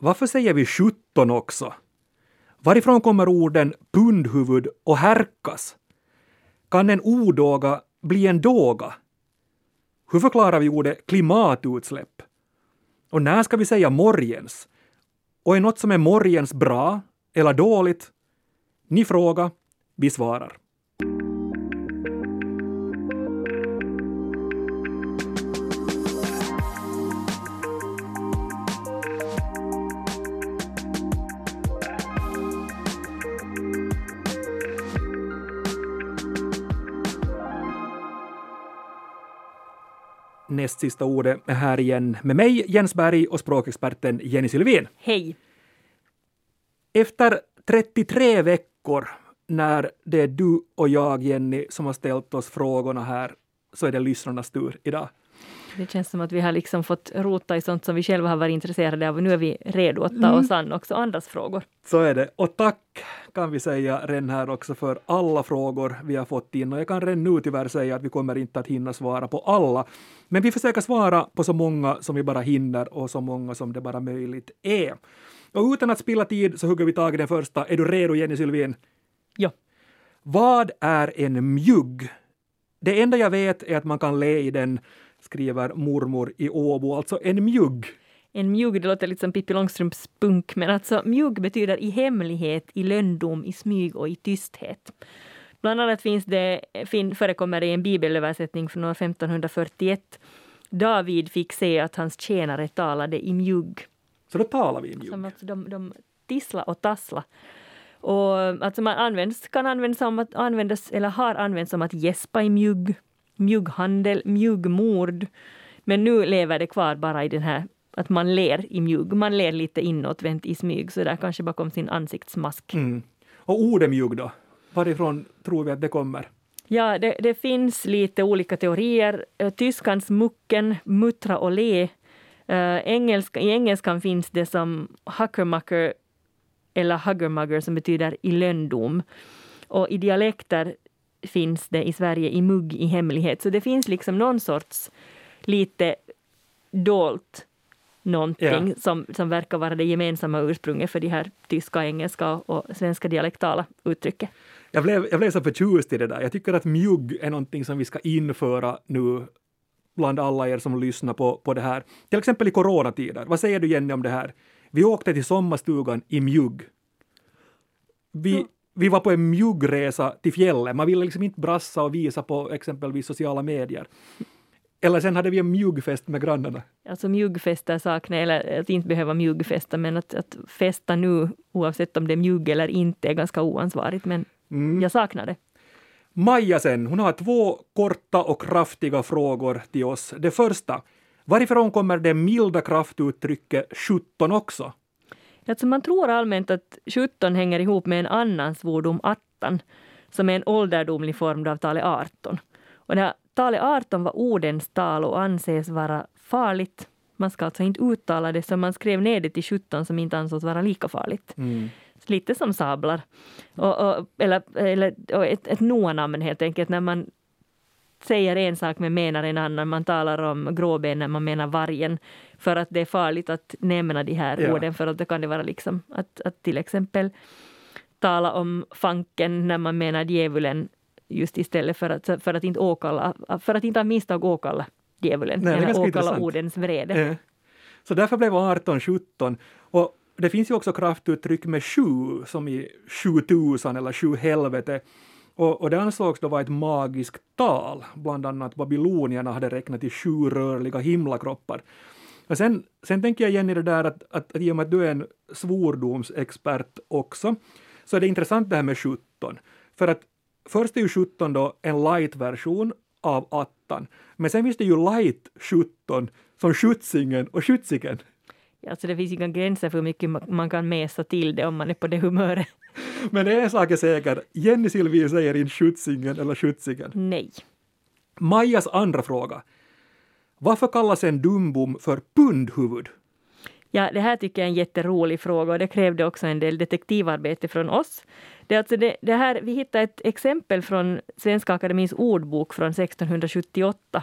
varför säger vi 17 också? Varifrån kommer orden pundhuvud och härkas? Kan en odåga bli en dåga? Hur förklarar vi ordet klimatutsläpp? Och när ska vi säga morgens? Och är något som är morgens bra eller dåligt? Ni frågar, vi svarar. Näst sista ordet är här igen med mig, Jens Berg, och språkexperten Jenny Sylvin. Hej! Efter 33 veckor, när det är du och jag, Jenny, som har ställt oss frågorna här, så är det lyssnarnas tur idag. Det känns som att vi har liksom fått rota i sånt som vi själva har varit intresserade av och nu är vi redo att ta mm. oss an också andras frågor. Så är det. Och tack kan vi säga redan här också för alla frågor vi har fått in. Och jag kan redan nu tyvärr säga att vi kommer inte att hinna svara på alla. Men vi försöker svara på så många som vi bara hinner och så många som det bara möjligt är. Och utan att spilla tid så hugger vi tag i den första. Är du redo Jenny Sylvin? Ja. Vad är en mjugg? Det enda jag vet är att man kan le i den skriver mormor i Åbo, alltså en mjugg. En mjugg, det låter lite som Pippi Långstrumps spunk, men alltså mjugg betyder i hemlighet, i lönndom, i smyg och i tysthet. Bland annat finns det, fin, förekommer det i en bibelöversättning från år 1541. David fick se att hans tjänare talade i mjugg. Så då talar vi i mjugg? Som alltså de, de tissla och tassla. Och alltså man används, kan användas, som att, användas eller har använts som att gäspa i mjugg mjugghandel, mjuggmord. Men nu lever det kvar bara i den här att man ler i mjugg. Man ler lite inåtvänt i smyg, så där kanske bakom sin ansiktsmask. Mm. Och ordet mjugg då? Varifrån tror vi att det kommer? Ja, det, det finns lite olika teorier. Eh, tyskans mucken, muttra och le. Uh, engelska, I engelskan finns det som hackermacker eller huggermugger som betyder i lönndom. Och i dialekter finns det i Sverige i mugg i hemlighet. Så det finns liksom någon sorts lite dolt någonting ja. som, som verkar vara det gemensamma ursprunget för de här tyska, engelska och svenska dialektala uttrycket. Jag blev, jag blev så förtjust i det där. Jag tycker att mjugg är någonting som vi ska införa nu bland alla er som lyssnar på, på det här. Till exempel i coronatider. Vad säger du Jenny om det här? Vi åkte till sommarstugan i mjugg. Vi, vi var på en mjuggresa till fjällen. Man ville liksom inte brassa och visa på exempelvis sociala medier. Eller sen hade vi en mjuggfest med grannarna. Alltså mjuggfester saknar eller att inte behöva mjuggfesta, men att, att festa nu oavsett om det är mjugg eller inte är ganska oansvarigt. Men mm. jag saknar det. Maja sen, hon har två korta och kraftiga frågor till oss. Det första, varifrån kommer det milda kraftuttrycket 17 också? Alltså man tror allmänt att 17 hänger ihop med en annan svordom, attan, som är en ålderdomlig form av talet 18. Och det här talet 18 var ordens tal och anses vara farligt. Man ska alltså inte uttala det, så man skrev ner det till 17 som inte ansågs vara lika farligt. Mm. Lite som sablar. Och, och, eller eller och ett, ett noa-namn helt enkelt, när man säger en sak men menar en annan. Man talar om gråben när man menar vargen. För att det är farligt att nämna de här ja. orden för att då kan det vara liksom att, att till exempel tala om fanken när man menar djävulen just istället för att, för att inte åkalla, för att inte av misstag åkalla djävulen Nej, eller åkalla ordens vrede. Ja. Så därför blev 18 17. Och det finns ju också kraftuttryck med sju, som i sju tusan eller sju helvete. Och, och det ansågs då vara ett magiskt tal, bland annat babylonierna hade räknat till sju rörliga himlakroppar. Och sen, sen tänker jag igen i det där att, att, att i och med att du är en svordomsexpert också, så är det intressant det här med 17. För att först är ju 17 då en light-version av attan, men sen finns det ju light 17 som skjutsingen och skjutsiken. Alltså det finns inga gränser för hur mycket man kan mäsa till det om man är på det humöret. Men en sak är säker, Jenny Silvin säger inte skjutsingen eller skjutsigen. Nej. Majas andra fråga. Varför kallas en dumbom för pundhuvud? Ja, det här tycker jag är en jätterolig fråga och det krävde också en del detektivarbete från oss. Det, alltså det, det här, vi hittade ett exempel från Svenska Akademins ordbok från 1678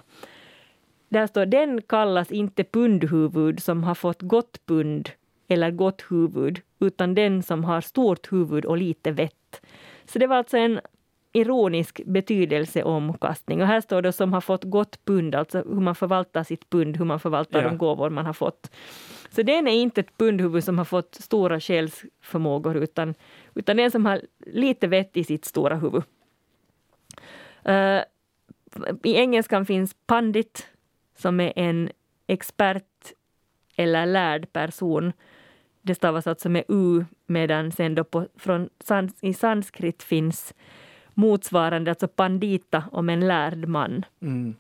där står den kallas inte pundhuvud som har fått gott pund eller gott huvud, utan den som har stort huvud och lite vett. Så det var alltså en ironisk betydelseomkastning. Och här står det som har fått gott pund, alltså hur man förvaltar sitt pund, hur man förvaltar ja. de gåvor man har fått. Så den är inte ett pundhuvud som har fått stora själsförmågor, utan, utan den som har lite vett i sitt stora huvud. Uh, I engelskan finns pandit, som är en expert eller lärd person. Det stavas alltså med u, medan sen då på, från, i sanskrit finns motsvarande, alltså pandita, om en lärd man. Mm.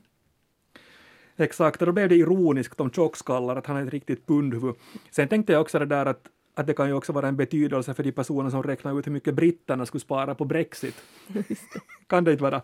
Exakt, och då blev det ironiskt om tjockskallar, att han är ett riktigt pundhuvud. Sen tänkte jag också det där att, att det kan ju också vara en betydelse för de personer som räknar ut hur mycket britterna skulle spara på Brexit. kan det inte vara?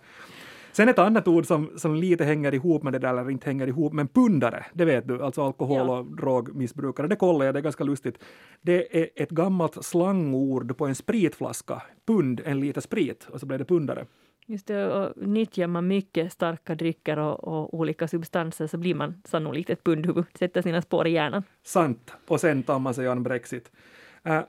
Sen ett annat ord som, som lite hänger ihop med det där, eller inte hänger ihop, men pundare, det vet du, alltså alkohol och drogmissbrukare, det kollar jag, det är ganska lustigt. Det är ett gammalt slangord på en spritflaska, pund, en liter sprit, och så blev det pundare. Just det, och nyttjar man mycket starka drycker och, och, olika substanser så blir man sannolikt ett pundhuvud, sätter sina spår i hjärnan. Sant, och sen tar man sig an Brexit. Uh,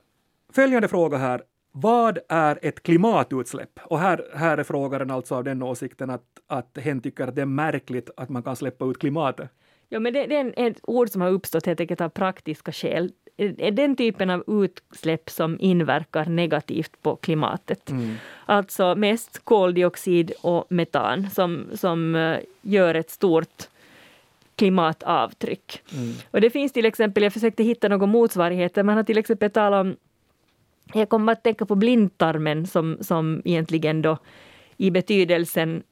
följande fråga här. Vad är ett klimatutsläpp? Och här, här är frågaren alltså av den åsikten att, att hen tycker att det är märkligt att man kan släppa ut klimatet. Ja, men det, det är ett ord som har uppstått helt enkelt av praktiska skäl. Den typen av utsläpp som inverkar negativt på klimatet. Mm. Alltså mest koldioxid och metan som, som eh, gör ett stort klimatavtryck. Mm. Och det finns till exempel, jag försökte hitta någon motsvarighet, man har till exempel talat om jag kommer att tänka på blindtarmen som, som egentligen då i betydelsen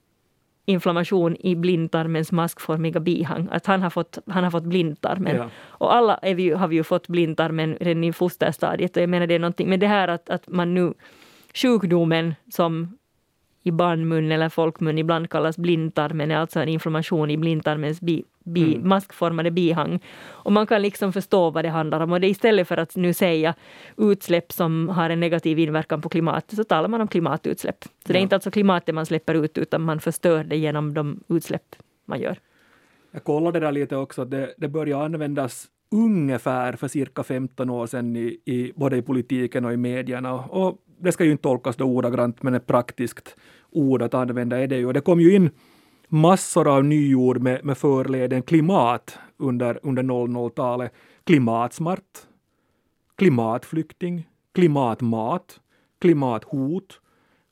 inflammation i blindtarmens maskformiga bihang, att han har fått, han har fått blindtarmen. Ja. Och alla vi, har vi ju fått blindtarmen redan i fosterstadiet. Och jag menar det är någonting, men det här att, att man nu, sjukdomen som i barnmun eller folkmun ibland kallas blindtarmen, är alltså en inflammation i blindtarmens bi, bi, mm. maskformade bihang. Och man kan liksom förstå vad det handlar om. Och det istället för att nu säga utsläpp som har en negativ inverkan på klimatet, så talar man om klimatutsläpp. Så ja. det är inte alltså klimatet man släpper ut, utan man förstör det genom de utsläpp man gör. Jag kollade där lite också, det, det börjar användas ungefär för cirka 15 år sedan i, i, både i politiken och i medierna. Och det ska ju inte tolkas då ordagrant, men ett praktiskt ord att använda är det ju. Och det kom ju in massor av nyord med, med förleden klimat under, under 00-talet. Klimatsmart, klimatflykting, klimatmat, klimathot,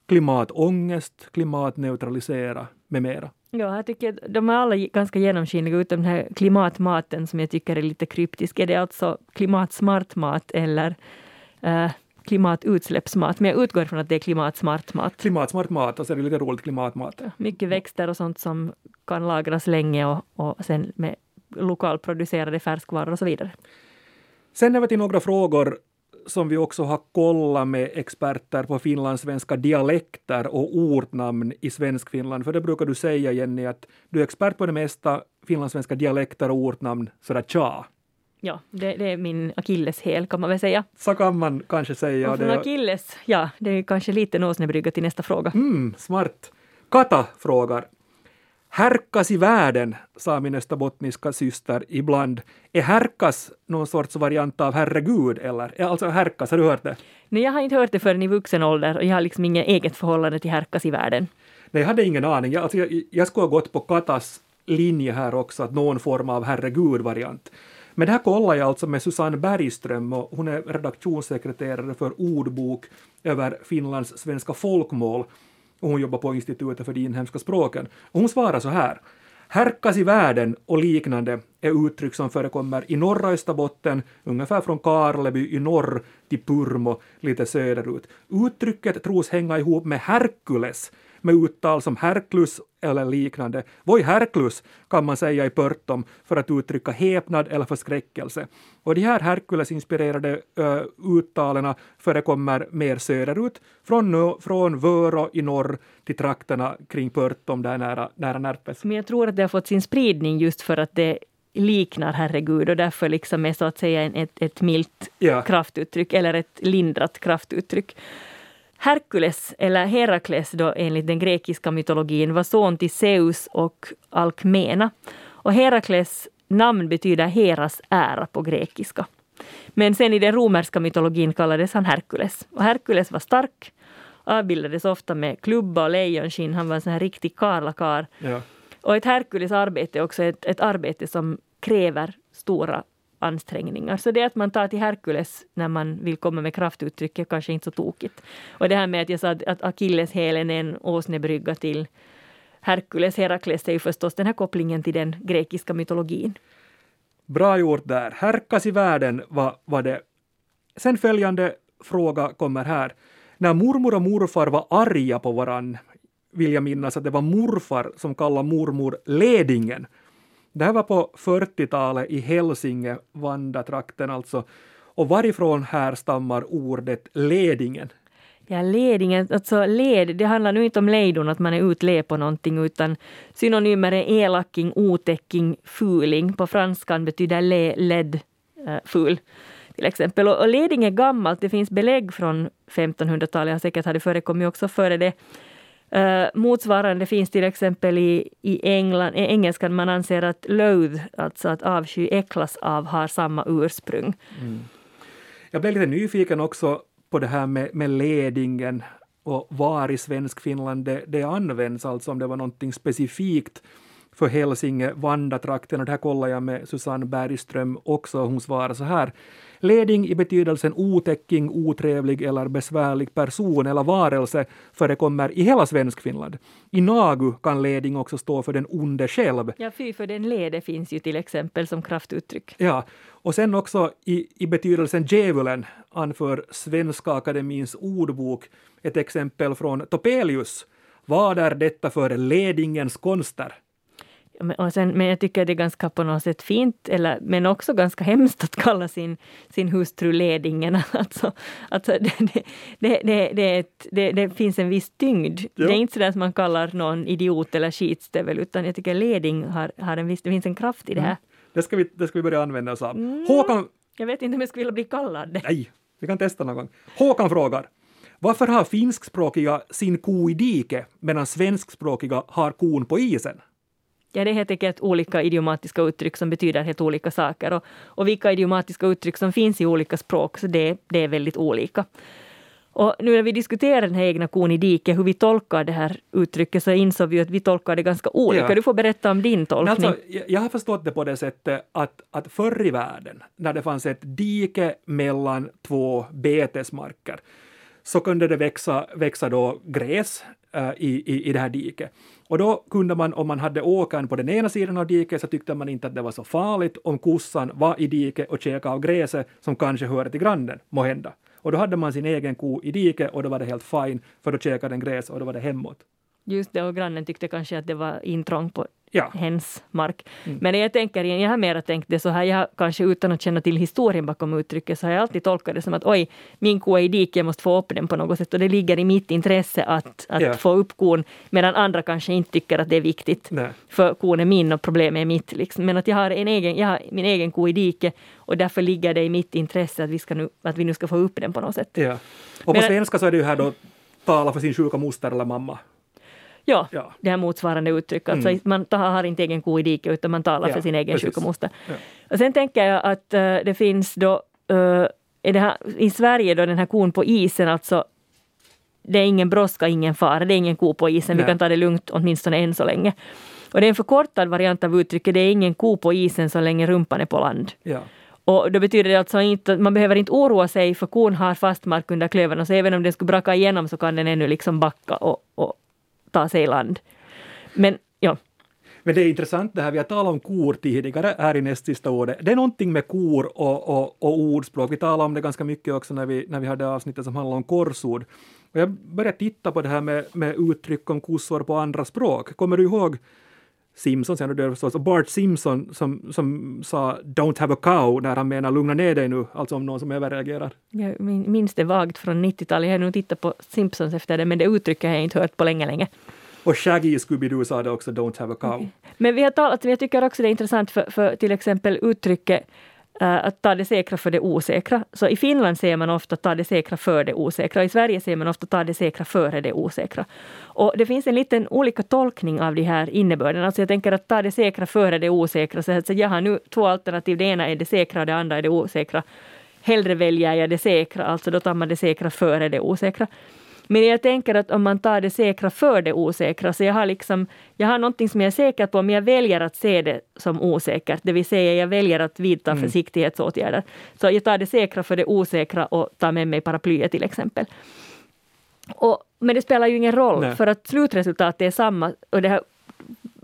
klimatångest, klimatneutralisera med mera. Ja, jag tycker de är alla ganska genomskinliga utom den här klimatmaten som jag tycker är lite kryptisk. Är det alltså klimatsmart mat eller äh, klimatutsläppsmat, men jag utgår från att det är klimatsmart mat. Klimatsmart mat och så är det lite roligt klimatmat. Mycket växter och sånt som kan lagras länge och, och sen med lokalproducerade färskvaror och så vidare. Sen vi till några frågor som vi också har kollat med experter på finlandssvenska dialekter och ortnamn i Svenskfinland. För det brukar du säga, Jenny, att du är expert på det mesta finlandssvenska dialekter och ortnamn sådär tja. Ja, det, det är min akilleshäl kan man väl säga. Så kan man kanske säga. Och från akilles, ja, det är kanske lite nåsnebrygga till nästa fråga. Mm, smart. Kata frågar. Härkas i världen, sa min österbottniska syster ibland. Är härkas någon sorts variant av herregud eller? Alltså härkas, har du hört det? Nej, jag har inte hört det förrän i vuxen ålder och jag har liksom inget eget förhållande till härkas i världen. Nej, jag hade ingen aning. Jag, alltså, jag, jag skulle ha gått på Katas linje här också, att någon form av herregud-variant. Men det här kollar jag alltså med Susanne Bergström och hon är redaktionssekreterare för ordbok över Finlands svenska folkmål och hon jobbar på Institutet för de inhemska språken. Och hon svarar så här. Härkas i världen och liknande är uttryck som förekommer i norra Österbotten, ungefär från Karleby i norr till Purmo lite söderut. Uttrycket tros hänga ihop med Herkules, med uttal som Herklus eller liknande. Voi Herklus kan man säga i Pörtom för att uttrycka häpnad eller förskräckelse. Och de här Herkules-inspirerade uh, uttalen förekommer mer söderut, från, från Vörå i norr till trakterna kring Pörtom där nära, nära Närpes. Men jag tror att det har fått sin spridning just för att det liknar herregud och därför liksom är så att säga ett, ett milt ja. kraftuttryck eller ett lindrat kraftuttryck. Herkules, eller Herakles då enligt den grekiska mytologin, var son till Zeus och Alkmena. Och Herakles namn betyder Heras ära på grekiska. Men sen i den romerska mytologin kallades han Herkules. Och Herkules var stark, avbildades ofta med klubba och lejonskinn. Han var en sån här riktig karlakar. Ja. Och ett Herkules arbete är också ett, ett arbete som kräver stora ansträngningar. Så det att man tar till Herkules när man vill komma med kraftuttryck är kanske inte så tokigt. Och det här med att jag sa att akilleshälen är en åsnebrygga till Herkules, Herakles är ju förstås den här kopplingen till den grekiska mytologin. Bra gjort där. Härkas i världen var, var det. Sen följande fråga kommer här. När mormor och morfar var arga på varann vill jag minnas att det var morfar som kallade mormor Ledingen. Det här var på 40-talet i Hälsinge, Vandatrakten alltså. Och varifrån härstammar ordet Ledingen? Ja, ledingen, alltså led, det handlar nu inte om lejdon, att man är utled på någonting, utan synonymer är elaking, otäcking, fuling. På franskan betyder le, led, äh, ful till exempel. Och, och leding är gammalt, det finns belägg från 1500-talet, säkert har det förekommit också före det. Uh, motsvarande finns till exempel i, i, England, i engelskan. Man anser att loathe, alltså att avsky, äcklas av, har samma ursprung. Mm. Jag blev lite nyfiken också på det här med, med ledingen och var i svensk Finland det, det används, alltså om det var någonting specifikt för Hälsinge, Vandatrakten och det här kollar jag med Susanne Bergström också. Hon svarar så här. Leding i betydelsen otäcking, otrevlig eller besvärlig person eller varelse förekommer i hela Svenskfinland. I Nagu kan leding också stå för den onde själv. Ja, fy för den lede finns ju till exempel som kraftuttryck. Ja, och sen också i, i betydelsen djävulen anför Svenska Akademins ordbok ett exempel från Topelius. Vad är detta för ledingens konster? Och sen, men jag tycker det är ganska på något sätt fint, eller, men också ganska hemskt att kalla sin, sin hustru Ledingen. Alltså, alltså det, det, det, ett, det finns en viss tyngd. Ja. Det är inte så att man kallar någon idiot eller skitstövel, utan jag tycker Leding har, har en viss, det finns en kraft i det här. Mm. Det, ska vi, det ska vi börja använda oss av. Mm. Håkan... Jag vet inte om jag skulle vilja bli kallad det. Nej, vi kan testa någon gång. Håkan frågar. Varför har finskspråkiga sin ko i dike medan svenskspråkiga har kon på isen? Ja, det är helt enkelt olika idiomatiska uttryck som betyder helt olika saker. Och, och vilka idiomatiska uttryck som finns i olika språk, så det, det är väldigt olika. Och nu när vi diskuterar den här egna kon i diket, hur vi tolkar det här uttrycket, så insåg vi att vi tolkar det ganska olika. Ja. Du får berätta om din tolkning. Alltså, jag har förstått det på det sättet att, att förr i världen, när det fanns ett dike mellan två betesmarker, så kunde det växa, växa då gräs äh, i, i, i det här diket. Och då kunde man, om man hade åkern på den ena sidan av diket, så tyckte man inte att det var så farligt om kossan var i diket och käkade av gräset som kanske hörde till grannen, må hända. Och då hade man sin egen ko i diket och då var det helt fine, för då käkade den gräs och då var det hemåt. Just det, och grannen tyckte kanske att det var intrång på ja. hens mark. Mm. Men jag tänker jag har mera tänkt det så här, jag har kanske utan att känna till historien bakom uttrycket, så har jag alltid tolkat det som att oj, min ko är i diket, jag måste få upp den på något sätt och det ligger i mitt intresse att, att ja. få upp kon, medan andra kanske inte tycker att det är viktigt. Nej. För kon är min och problemet är mitt. Liksom. Men att jag har, en egen, jag har min egen ko i diket och därför ligger det i mitt intresse att vi, ska nu, att vi nu ska få upp den på något sätt. Ja. Och på Men, svenska så är det ju här då tala för sin sjuka moster eller mamma. Ja, ja, det här motsvarande uttryck. Alltså mm. Man har inte egen ko i diket utan man talar ja, för sin egen sjuka moster. Ja. Och sen tänker jag att uh, det finns då är det här, i Sverige då den här kon på isen, alltså det är ingen brådska, ingen fara, det är ingen ko på isen, Nej. vi kan ta det lugnt åtminstone än så länge. Och det är en förkortad variant av uttrycket, det är ingen ko på isen så länge rumpan är på land. Ja. Och då betyder det alltså inte att man behöver inte oroa sig för kon har fast mark under klövarna, så även om den skulle braka igenom så kan den ännu liksom backa och, och, ta sig i land. Men ja. Men det är intressant det här, vi har talat om kor tidigare här i näst sista ordet. Det är någonting med kor och, och, och ordspråk. Vi talade om det ganska mycket också när vi, när vi hade avsnittet som handlade om korsord. Och jag började titta på det här med, med uttryck om kossor på andra språk. Kommer du ihåg Simpsons, jag dör förstås, och Bart Simpson som, som sa ”Don't have a cow” när han menar ”lugna ner dig nu”, alltså om någon som överreagerar. Jag minns det vagt från 90-talet. Jag har nog tittat på Simpsons efter det, men det uttrycket har jag inte hört på länge, länge. Och Shaggy i Scooby-Doo sa det också, ”Don't have a cow”. Okay. Men vi har talat, jag tycker också det är intressant för, för till exempel uttrycket Eh, att ta det säkra för det osäkra. Så i Finland ser man ofta ta det säkra för det osäkra. I Sverige ser man ofta ta det säkra före det osäkra. Och det finns en liten olika tolkning av de här innebörden. Alltså jag tänker att ta det säkra före det osäkra. Så att jag har nu två alternativ. Det ena är det säkra och det andra är det osäkra. hellre väljer jag det säkra, alltså då tar man det säkra före det osäkra. Men jag tänker att om man tar det säkra för det osäkra, så jag har, liksom, jag har någonting som jag är säker på, men jag väljer att se det som osäkert, det vill säga jag väljer att vidta mm. försiktighetsåtgärder. Så jag tar det säkra för det osäkra och tar med mig paraplyet till exempel. Och, men det spelar ju ingen roll, Nej. för att slutresultatet är samma. Och det här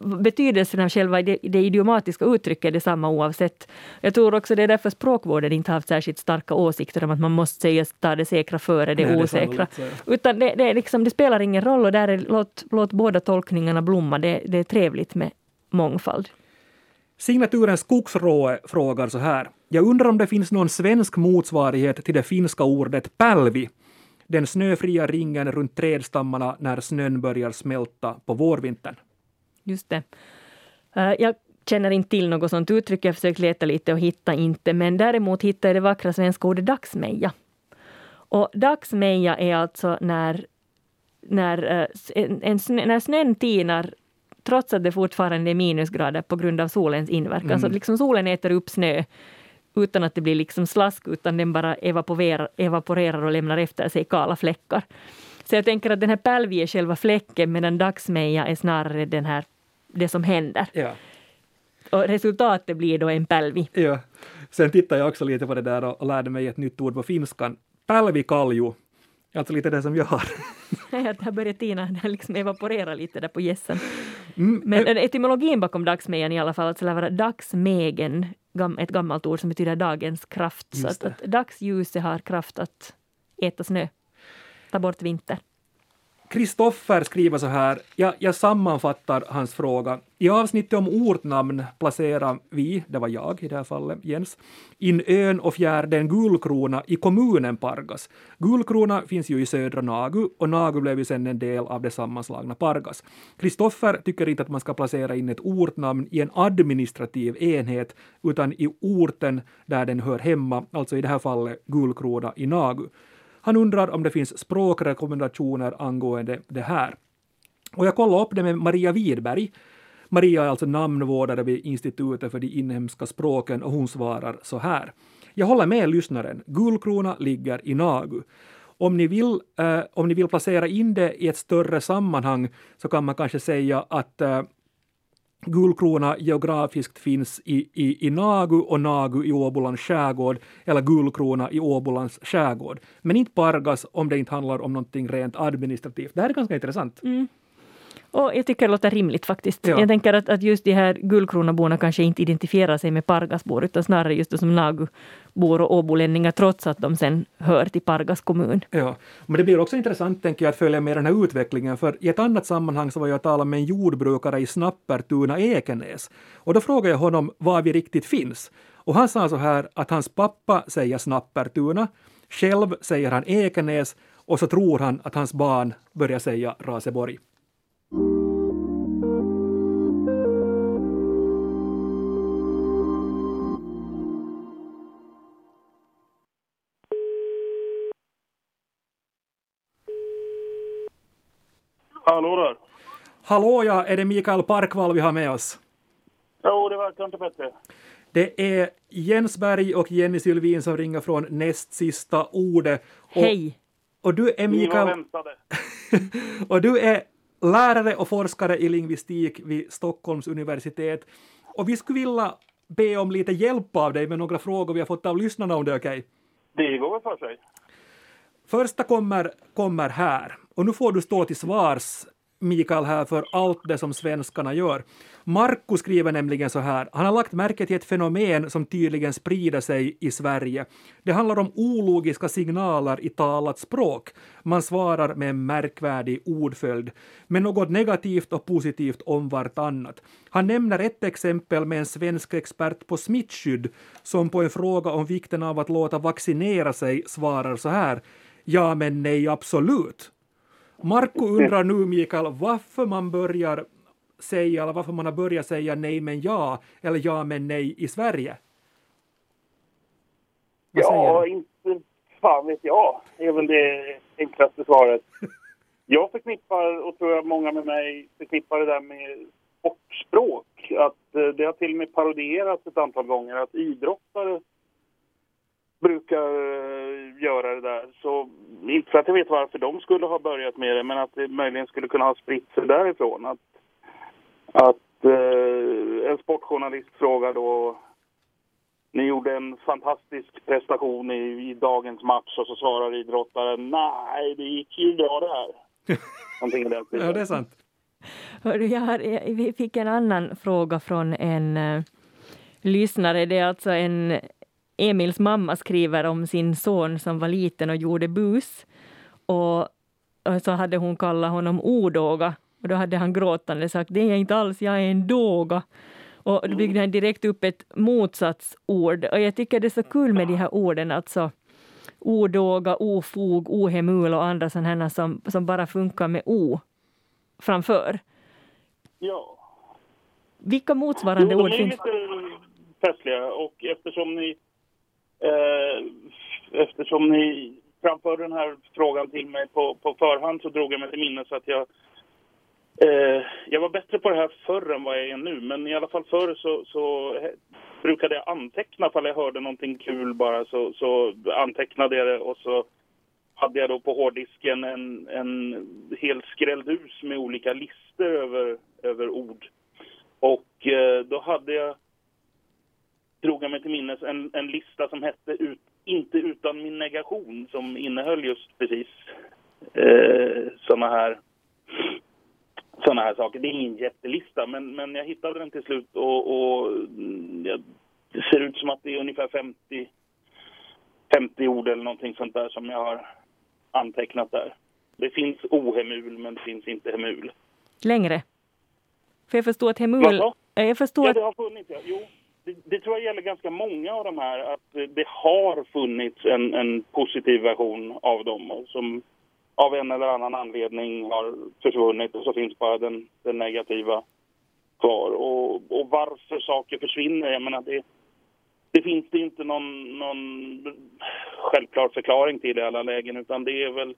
betydelsen av själva det, det idiomatiska uttrycket är detsamma oavsett. Jag tror också det är därför språkvården inte haft särskilt starka åsikter om att man måste säga ta det säkra före det Nej, osäkra. Det Utan det, det, liksom, det, spelar ingen roll och där är, låt, låt båda tolkningarna blomma. Det, det är trevligt med mångfald. Signaturen Skogsråe frågar så här. Jag undrar om det finns någon svensk motsvarighet till det finska ordet pälvi, den snöfria ringen runt trädstammarna när snön börjar smälta på vårvintern. Just det. Eh, jag känner inte till något sånt uttryck. Jag har försökt leta lite och hitta inte. Men däremot hittade jag det vackra svenska ordet dagsmeja. Och dagsmeja är alltså när, när, eh, en, en, när snön tinar trots att det fortfarande är minusgrader på grund av solens inverkan. Mm. Så liksom solen äter upp snö utan att det blir liksom slask, utan den bara evaporerar, evaporerar och lämnar efter sig kala fläckar. Så jag tänker att den här pälvi är själva fläcken medan dagsmeja är snarare den här det som händer. Ja. Och resultatet blir då en pälvi. Ja. Sen tittade jag också lite på det där och lärde mig ett nytt ord på finskan. Pälvikalju. Alltså lite det som jag har. det har börjat tina, liksom evaporerat lite där på gässen. Mm, Men äh, etymologin bakom dagsmejan i alla fall, alltså vara dagsmegen, ett gammalt ord som betyder dagens kraft. Så att, att dagsljuset har kraft att äta snö, ta bort vinter. Kristoffer skriver så här, jag, jag sammanfattar hans fråga. I avsnittet om ortnamn placerar vi, det var jag i det här fallet, Jens, in ön och fjärden Gulkrona i kommunen Pargas. Gulkrona finns ju i södra Nagu och Nagu blev ju sen en del av det sammanslagna Pargas. Kristoffer tycker inte att man ska placera in ett ortnamn i en administrativ enhet utan i orten där den hör hemma, alltså i det här fallet Gulkrona i Nagu. Han undrar om det finns språkrekommendationer angående det här. Och jag kollade upp det med Maria Widberg. Maria är alltså namnvårdare vid Institutet för de inhemska språken och hon svarar så här. Jag håller med lyssnaren. Gulkrona ligger i Nagu. Om ni, vill, eh, om ni vill placera in det i ett större sammanhang så kan man kanske säga att eh, Gullkrona geografiskt finns i, i, i Nagu och Nagu i Åbolands skärgård eller Gullkrona i Åbolands skärgård. Men inte Pargas om det inte handlar om någonting rent administrativt. Det här är ganska intressant. Mm. Och jag tycker det låter rimligt faktiskt. Ja. Jag tänker att, att just de här Guldkronaborna kanske inte identifierar sig med Pargasbor utan snarare just som Nagubor och åbolänningar trots att de sen hör till Pargas kommun. Ja, men det blir också intressant tänker jag att följa med den här utvecklingen för i ett annat sammanhang så var jag talade med en jordbrukare i Snappertuna, Ekenäs och då frågade jag honom var vi riktigt finns och han sa så här att hans pappa säger Snappertuna, själv säger han Ekenäs och så tror han att hans barn börjar säga Raseborg. Hallå där. Hallå ja, är det Mikael Parkvall vi har med oss? Jo, det verkar inte bättre. Det är Jens Berg och Jenny Sylvin som ringer från näst sista ordet. Och, Hej! Och du är Mikael... och du är lärare och forskare i lingvistik vid Stockholms universitet. Och vi skulle vilja be om lite hjälp av dig med några frågor vi har fått av lyssnarna om det är okej? Okay? Det går väl för sig. Första kommer, kommer här. Och nu får du stå till svars Mikael här för allt det som svenskarna gör. Marco skriver nämligen så här, han har lagt märke till ett fenomen som tydligen sprider sig i Sverige. Det handlar om ologiska signaler i talat språk. Man svarar med en märkvärdig ordföljd, med något negativt och positivt om vartannat. Han nämner ett exempel med en svensk expert på smittskydd som på en fråga om vikten av att låta vaccinera sig svarar så här Ja men nej absolut. Marco undrar nu Mikael varför man börjar säga, eller varför man har börjat säga nej men ja, eller ja men nej i Sverige? Vad ja, inte fan vet jag, är väl det enklaste svaret. Jag förknippar, och tror jag många med mig förknippar det där med sportspråk. Att eh, det har till och med parodierats ett antal gånger att idrottare brukar eh, göra det där. Så inte för att jag vet varför de skulle ha börjat med det, men att det möjligen skulle kunna ha spritt sig därifrån. Att, att eh, en sportjournalist frågar då ni gjorde en fantastisk prestation i, i, dagens match och så svarar idrottaren nej, det gick ju bra det här. Någonting i den Ja, det är sant. Jag har, vi fick en annan fråga från en uh, lyssnare. Det är alltså en Emils mamma skriver om sin son som var liten och gjorde bus. Och, och så hade hon kallat honom odåga. Och då hade han gråtande sagt det är jag inte alls, jag är en dåga. Och då byggde han direkt upp ett motsatsord. Och jag tycker det är så kul med de här orden, alltså odåga, ofog, ohemul och andra sådana som, som bara funkar med o framför. Ja. Vilka motsvarande jo, ord finns? De är lite festliga och eftersom ni Eh, eftersom ni framförde den här frågan till mig på, på förhand så drog jag mig till minnes att jag Eh, jag var bättre på det här förr än vad jag är nu, men i alla fall förr så, så brukade jag anteckna ifall jag hörde någonting kul bara så, så antecknade jag det och så hade jag då på hårddisken en, en hel skrälldus med olika listor över, över ord. Och eh, då hade jag, drog jag mig till minnes, en, en lista som hette ut, Inte utan min negation som innehöll just precis eh, sådana här sådana här saker. Det är ingen jättelista, men, men jag hittade den till slut och, och ja, det ser ut som att det är ungefär 50, 50 ord eller någonting sånt där som jag har antecknat där. Det finns ohemul, men det finns inte hemul. Längre? För jag förstår att hemul... Jag förstår ja, det har funnits. Ja. Jo, det, tror jag gäller ganska många av de här. Att det har funnits en, en positiv version av dem som av en eller annan anledning har försvunnit och så finns bara den, den negativa kvar. Och, och, varför saker försvinner, jag menar det, det finns det inte någon, någon självklar förklaring till i alla lägen utan det är väl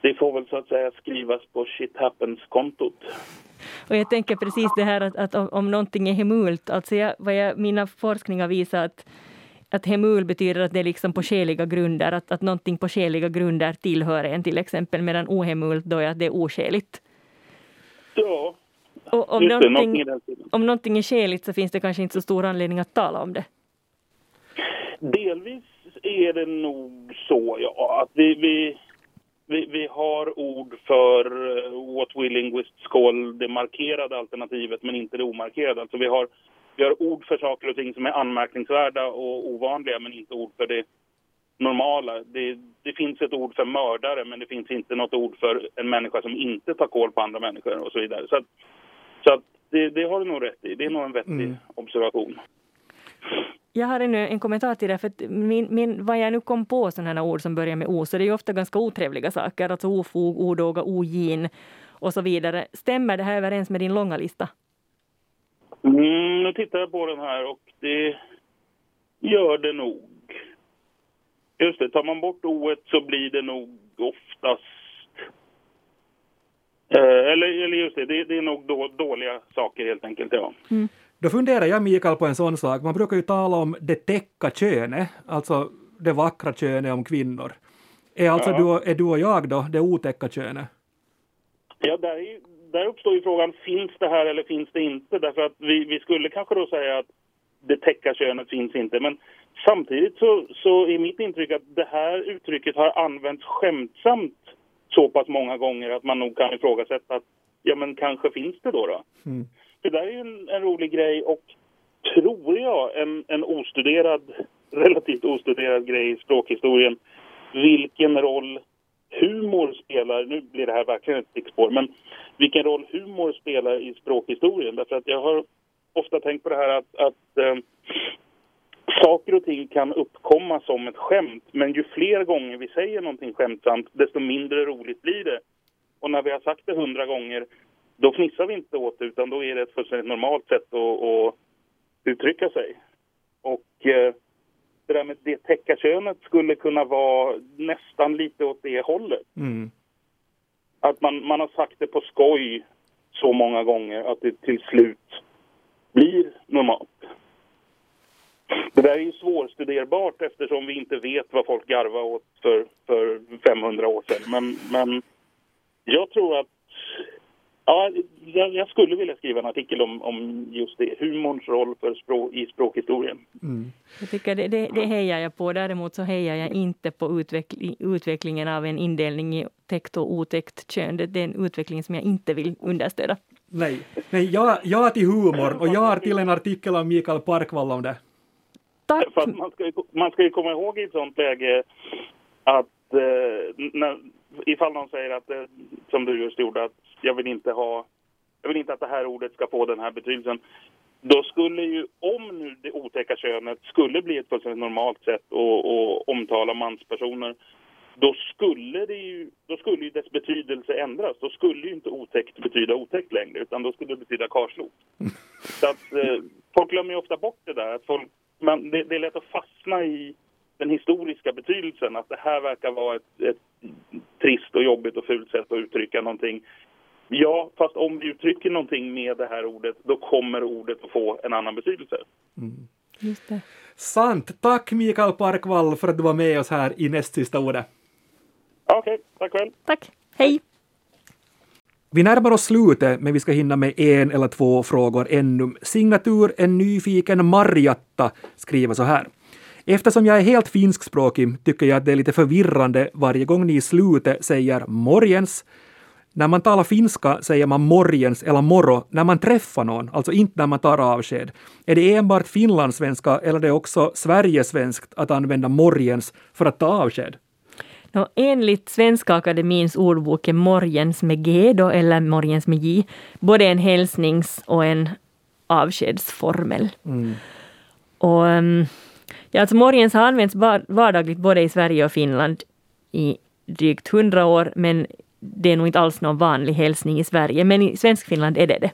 det får väl så att säga skrivas på shit happens-kontot. Och jag tänker precis det här att, att om någonting är hemult, alltså jag, vad jag, mina forskningar visar att att hemul betyder att det är liksom på skäliga grunder, att, att någonting på skäliga grunder tillhör en till exempel, medan ohemult då är att det är oskäligt. Ja, och om, någonting, om någonting är skäligt så finns det kanske inte så stor anledning att tala om det. Delvis är det nog så, ja, att vi, vi, vi, vi har ord för uh, what we linguists call det markerade alternativet men inte det omarkerade. Alltså vi har vi har ord för saker och ting som är anmärkningsvärda och ovanliga men inte ord för det normala. Det, det, finns ett ord för mördare men det finns inte något ord för en människa som inte tar koll på andra människor och så vidare. Så, att, så att det, det, har du nog rätt i. Det är nog en vettig mm. observation. Jag har ännu en kommentar till det, för min, min, vad jag nu kom på sådana här ord som börjar med o, så det är ju ofta ganska otrevliga saker, alltså ofog, odåga, ogin och så vidare. Stämmer det här överens med din långa lista? Mm, nu tittar jag på den här och det gör det nog. Just det, tar man bort o så blir det nog oftast... Eh, eller, eller just det, det, det är nog då, dåliga saker helt enkelt, ja. Mm. Då funderar jag, Mikael, på en sån sak. Man brukar ju tala om det täcka könet, alltså det vackra könet om kvinnor. Är alltså ja. du, är du och jag då det otäcka könet? Ja, där är där uppstår ju frågan, finns det här eller finns det inte? Därför att vi, vi skulle kanske då säga att det täcka könet finns inte. Men samtidigt så, så är mitt intryck att det här uttrycket har använts skämtsamt så pass många gånger att man nog kan ifrågasätta att ja men kanske finns det då. då. Mm. Det där är ju en, en, rolig grej och tror jag en, en ostuderad, relativt ostuderad grej i språkhistorien. Vilken roll humor spelar, nu blir det här verkligen ett stickspår, men vilken roll humor spelar i språkhistorien. Därför att jag har ofta tänkt på det här att, att eh, saker och ting kan uppkomma som ett skämt, men ju fler gånger vi säger någonting skämtsamt, desto mindre roligt blir det. Och när vi har sagt det hundra gånger, då fnissar vi inte åt det, utan då är det ett fullständigt normalt sätt att, att uttrycka sig. Och eh, det där med det täcka könet skulle kunna vara nästan lite åt det hållet. Mm. Att man, man har sagt det på skoj så många gånger att det till slut blir normalt. det där är ju svårstuderbart eftersom vi inte vet vad folk garvade åt för, för 500 år sedan. Men, men jag tror att Ja, jag, jag, skulle vilja skriva en artikel om, om just det, humorns roll för språk, i språkhistorien. Mm. Jag tycker det, det, det hejar jag på. Däremot så hejar jag inte på utveckling, utvecklingen av en indelning i täckt och otäckt kön. Det, det är en utveckling som jag inte vill understöda. Nej, Nej jag, jag till humor och jag har till en artikel av Mikael Parkvall om det. Tack! För man, ska ju, man ska ju komma ihåg i ett sånt läge att eh, när, ifall någon säger att, eh, som du just gjorde, att jag vill inte ha, jag vill inte att det här ordet ska få den här betydelsen. Då skulle ju, om nu det otäcka könet skulle bli ett fullständigt normalt sätt att, att omtala manspersoner, då skulle, det ju, då skulle ju dess betydelse ändras. Då skulle ju inte otäckt betyda otäckt längre, utan då skulle det betyda karslok. Så att eh, folk glömmer ju ofta bort det där. Att folk, man, det, det, är lätt att fastna i den historiska betydelsen, att det här verkar vara ett, ett trist och jobbigt och fult sätt att uttrycka någonting. Ja, fast om vi uttrycker någonting med det här ordet, då kommer ordet att få en annan betydelse. Mm. Just det. Sant! Tack Mikael Parkvall för att du var med oss här i näst sista ordet. Okej, okay, tack själv. Tack. Hej! Vi närmar oss slutet, men vi ska hinna med en eller två frågor ännu. Signatur En nyfiken Marjatta skriver så här. Eftersom jag är helt finskspråkig tycker jag att det är lite förvirrande varje gång ni i slutet säger morgens. När man talar finska säger man morgens eller moro när man träffar någon, alltså inte när man tar avsked. Är det enbart finlandssvenska eller är det också sverigesvenskt att använda morgens för att ta avsked? No, enligt Svenska Akademins ordbok är morgens med G då, eller morgens med J både en hälsnings och en avskedsformel. Mm. Och, um, Ja, alltså morgens har använts vardagligt både i Sverige och Finland i drygt hundra år, men det är nog inte alls någon vanlig hälsning i Sverige, men i Svenskfinland är det det.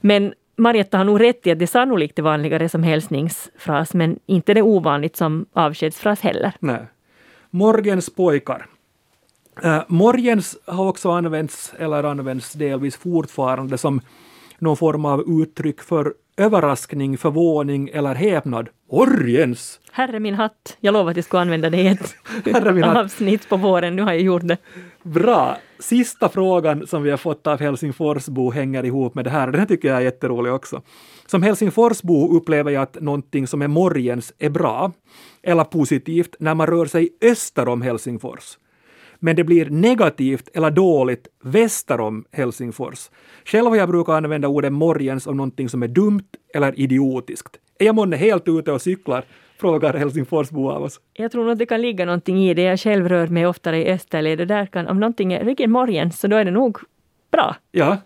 Men Marietta har nog rätt i att det sannolikt är vanligare som hälsningsfras, men inte det ovanligt som avskedsfras heller. Nej. Morgens pojkar. Äh, morgens har också använts, eller används delvis fortfarande, som någon form av uttryck för överraskning, förvåning eller häpnad. Orjens! Herre min hatt, jag lovade att jag skulle använda det i ett avsnitt på våren, nu har jag gjort det. Bra! Sista frågan som vi har fått av Helsingforsbo hänger ihop med det här, den här tycker jag är jätterolig också. Som Helsingforsbo upplever jag att någonting som är morgens är bra, eller positivt, när man rör sig öster om Helsingfors men det blir negativt eller dåligt väster om Helsingfors. Själv har jag brukat använda ordet morgens om någonting som är dumt eller idiotiskt. Är jag månne helt ute och cyklar? Frågar Helsingforsbo av oss. Jag tror att det kan ligga någonting i det. Jag själv rör mig oftare i österled. Där kan, om någonting är riktigt morgens så då är det nog bra. Ja.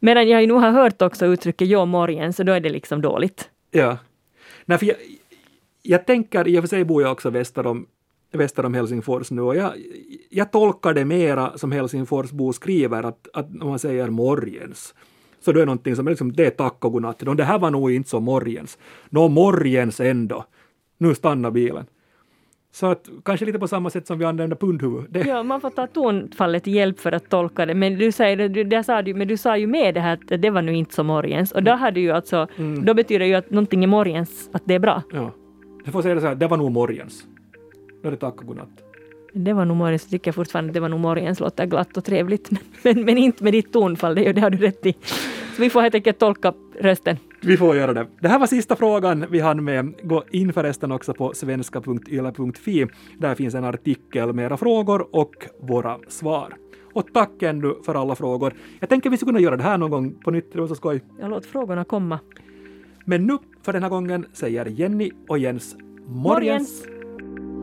Medan jag nog har hört också uttrycket ja morgen så då är det liksom dåligt. Ja. Nej, för jag, jag tänker, i och för sig bor jag också väster om väster om Helsingfors nu och jag, jag tolkar det mera som Helsingforsbo skriver att, att när man säger morgens så då är någonting som är liksom, det är tack och godnatt. Det här var nog inte så morgens. Nå, morgens ändå. Nu stannar bilen. Så att kanske lite på samma sätt som vi använder pundhuvud. Det. Ja, man får ta tonfallet till hjälp för att tolka det. Men du, säger, du, det sa du, men du sa ju med det här att det var nu inte så morgens. Och då, mm. hade ju alltså, mm. då betyder det ju att någonting är morgens, att det är bra. Ja. Du får säga det så här, det var nog morgens. Då är det tack och godnatt. Det var nog morgens, tycker jag fortfarande det var nog morgens, låter glatt och trevligt. Men, men inte med ditt tonfall, det, det har du rätt i. Så vi får helt enkelt tolka rösten. Vi får göra det. Det här var sista frågan vi hann med. Gå in förresten också på svenska.yle.fi. Där finns en artikel med era frågor och våra svar. Och tack ännu för alla frågor. Jag tänker vi skulle kunna göra det här någon gång på nytt, det var så skoj. Ja, låt frågorna komma. Men nu, för den här gången, säger Jenny och Jens morgens. morgens.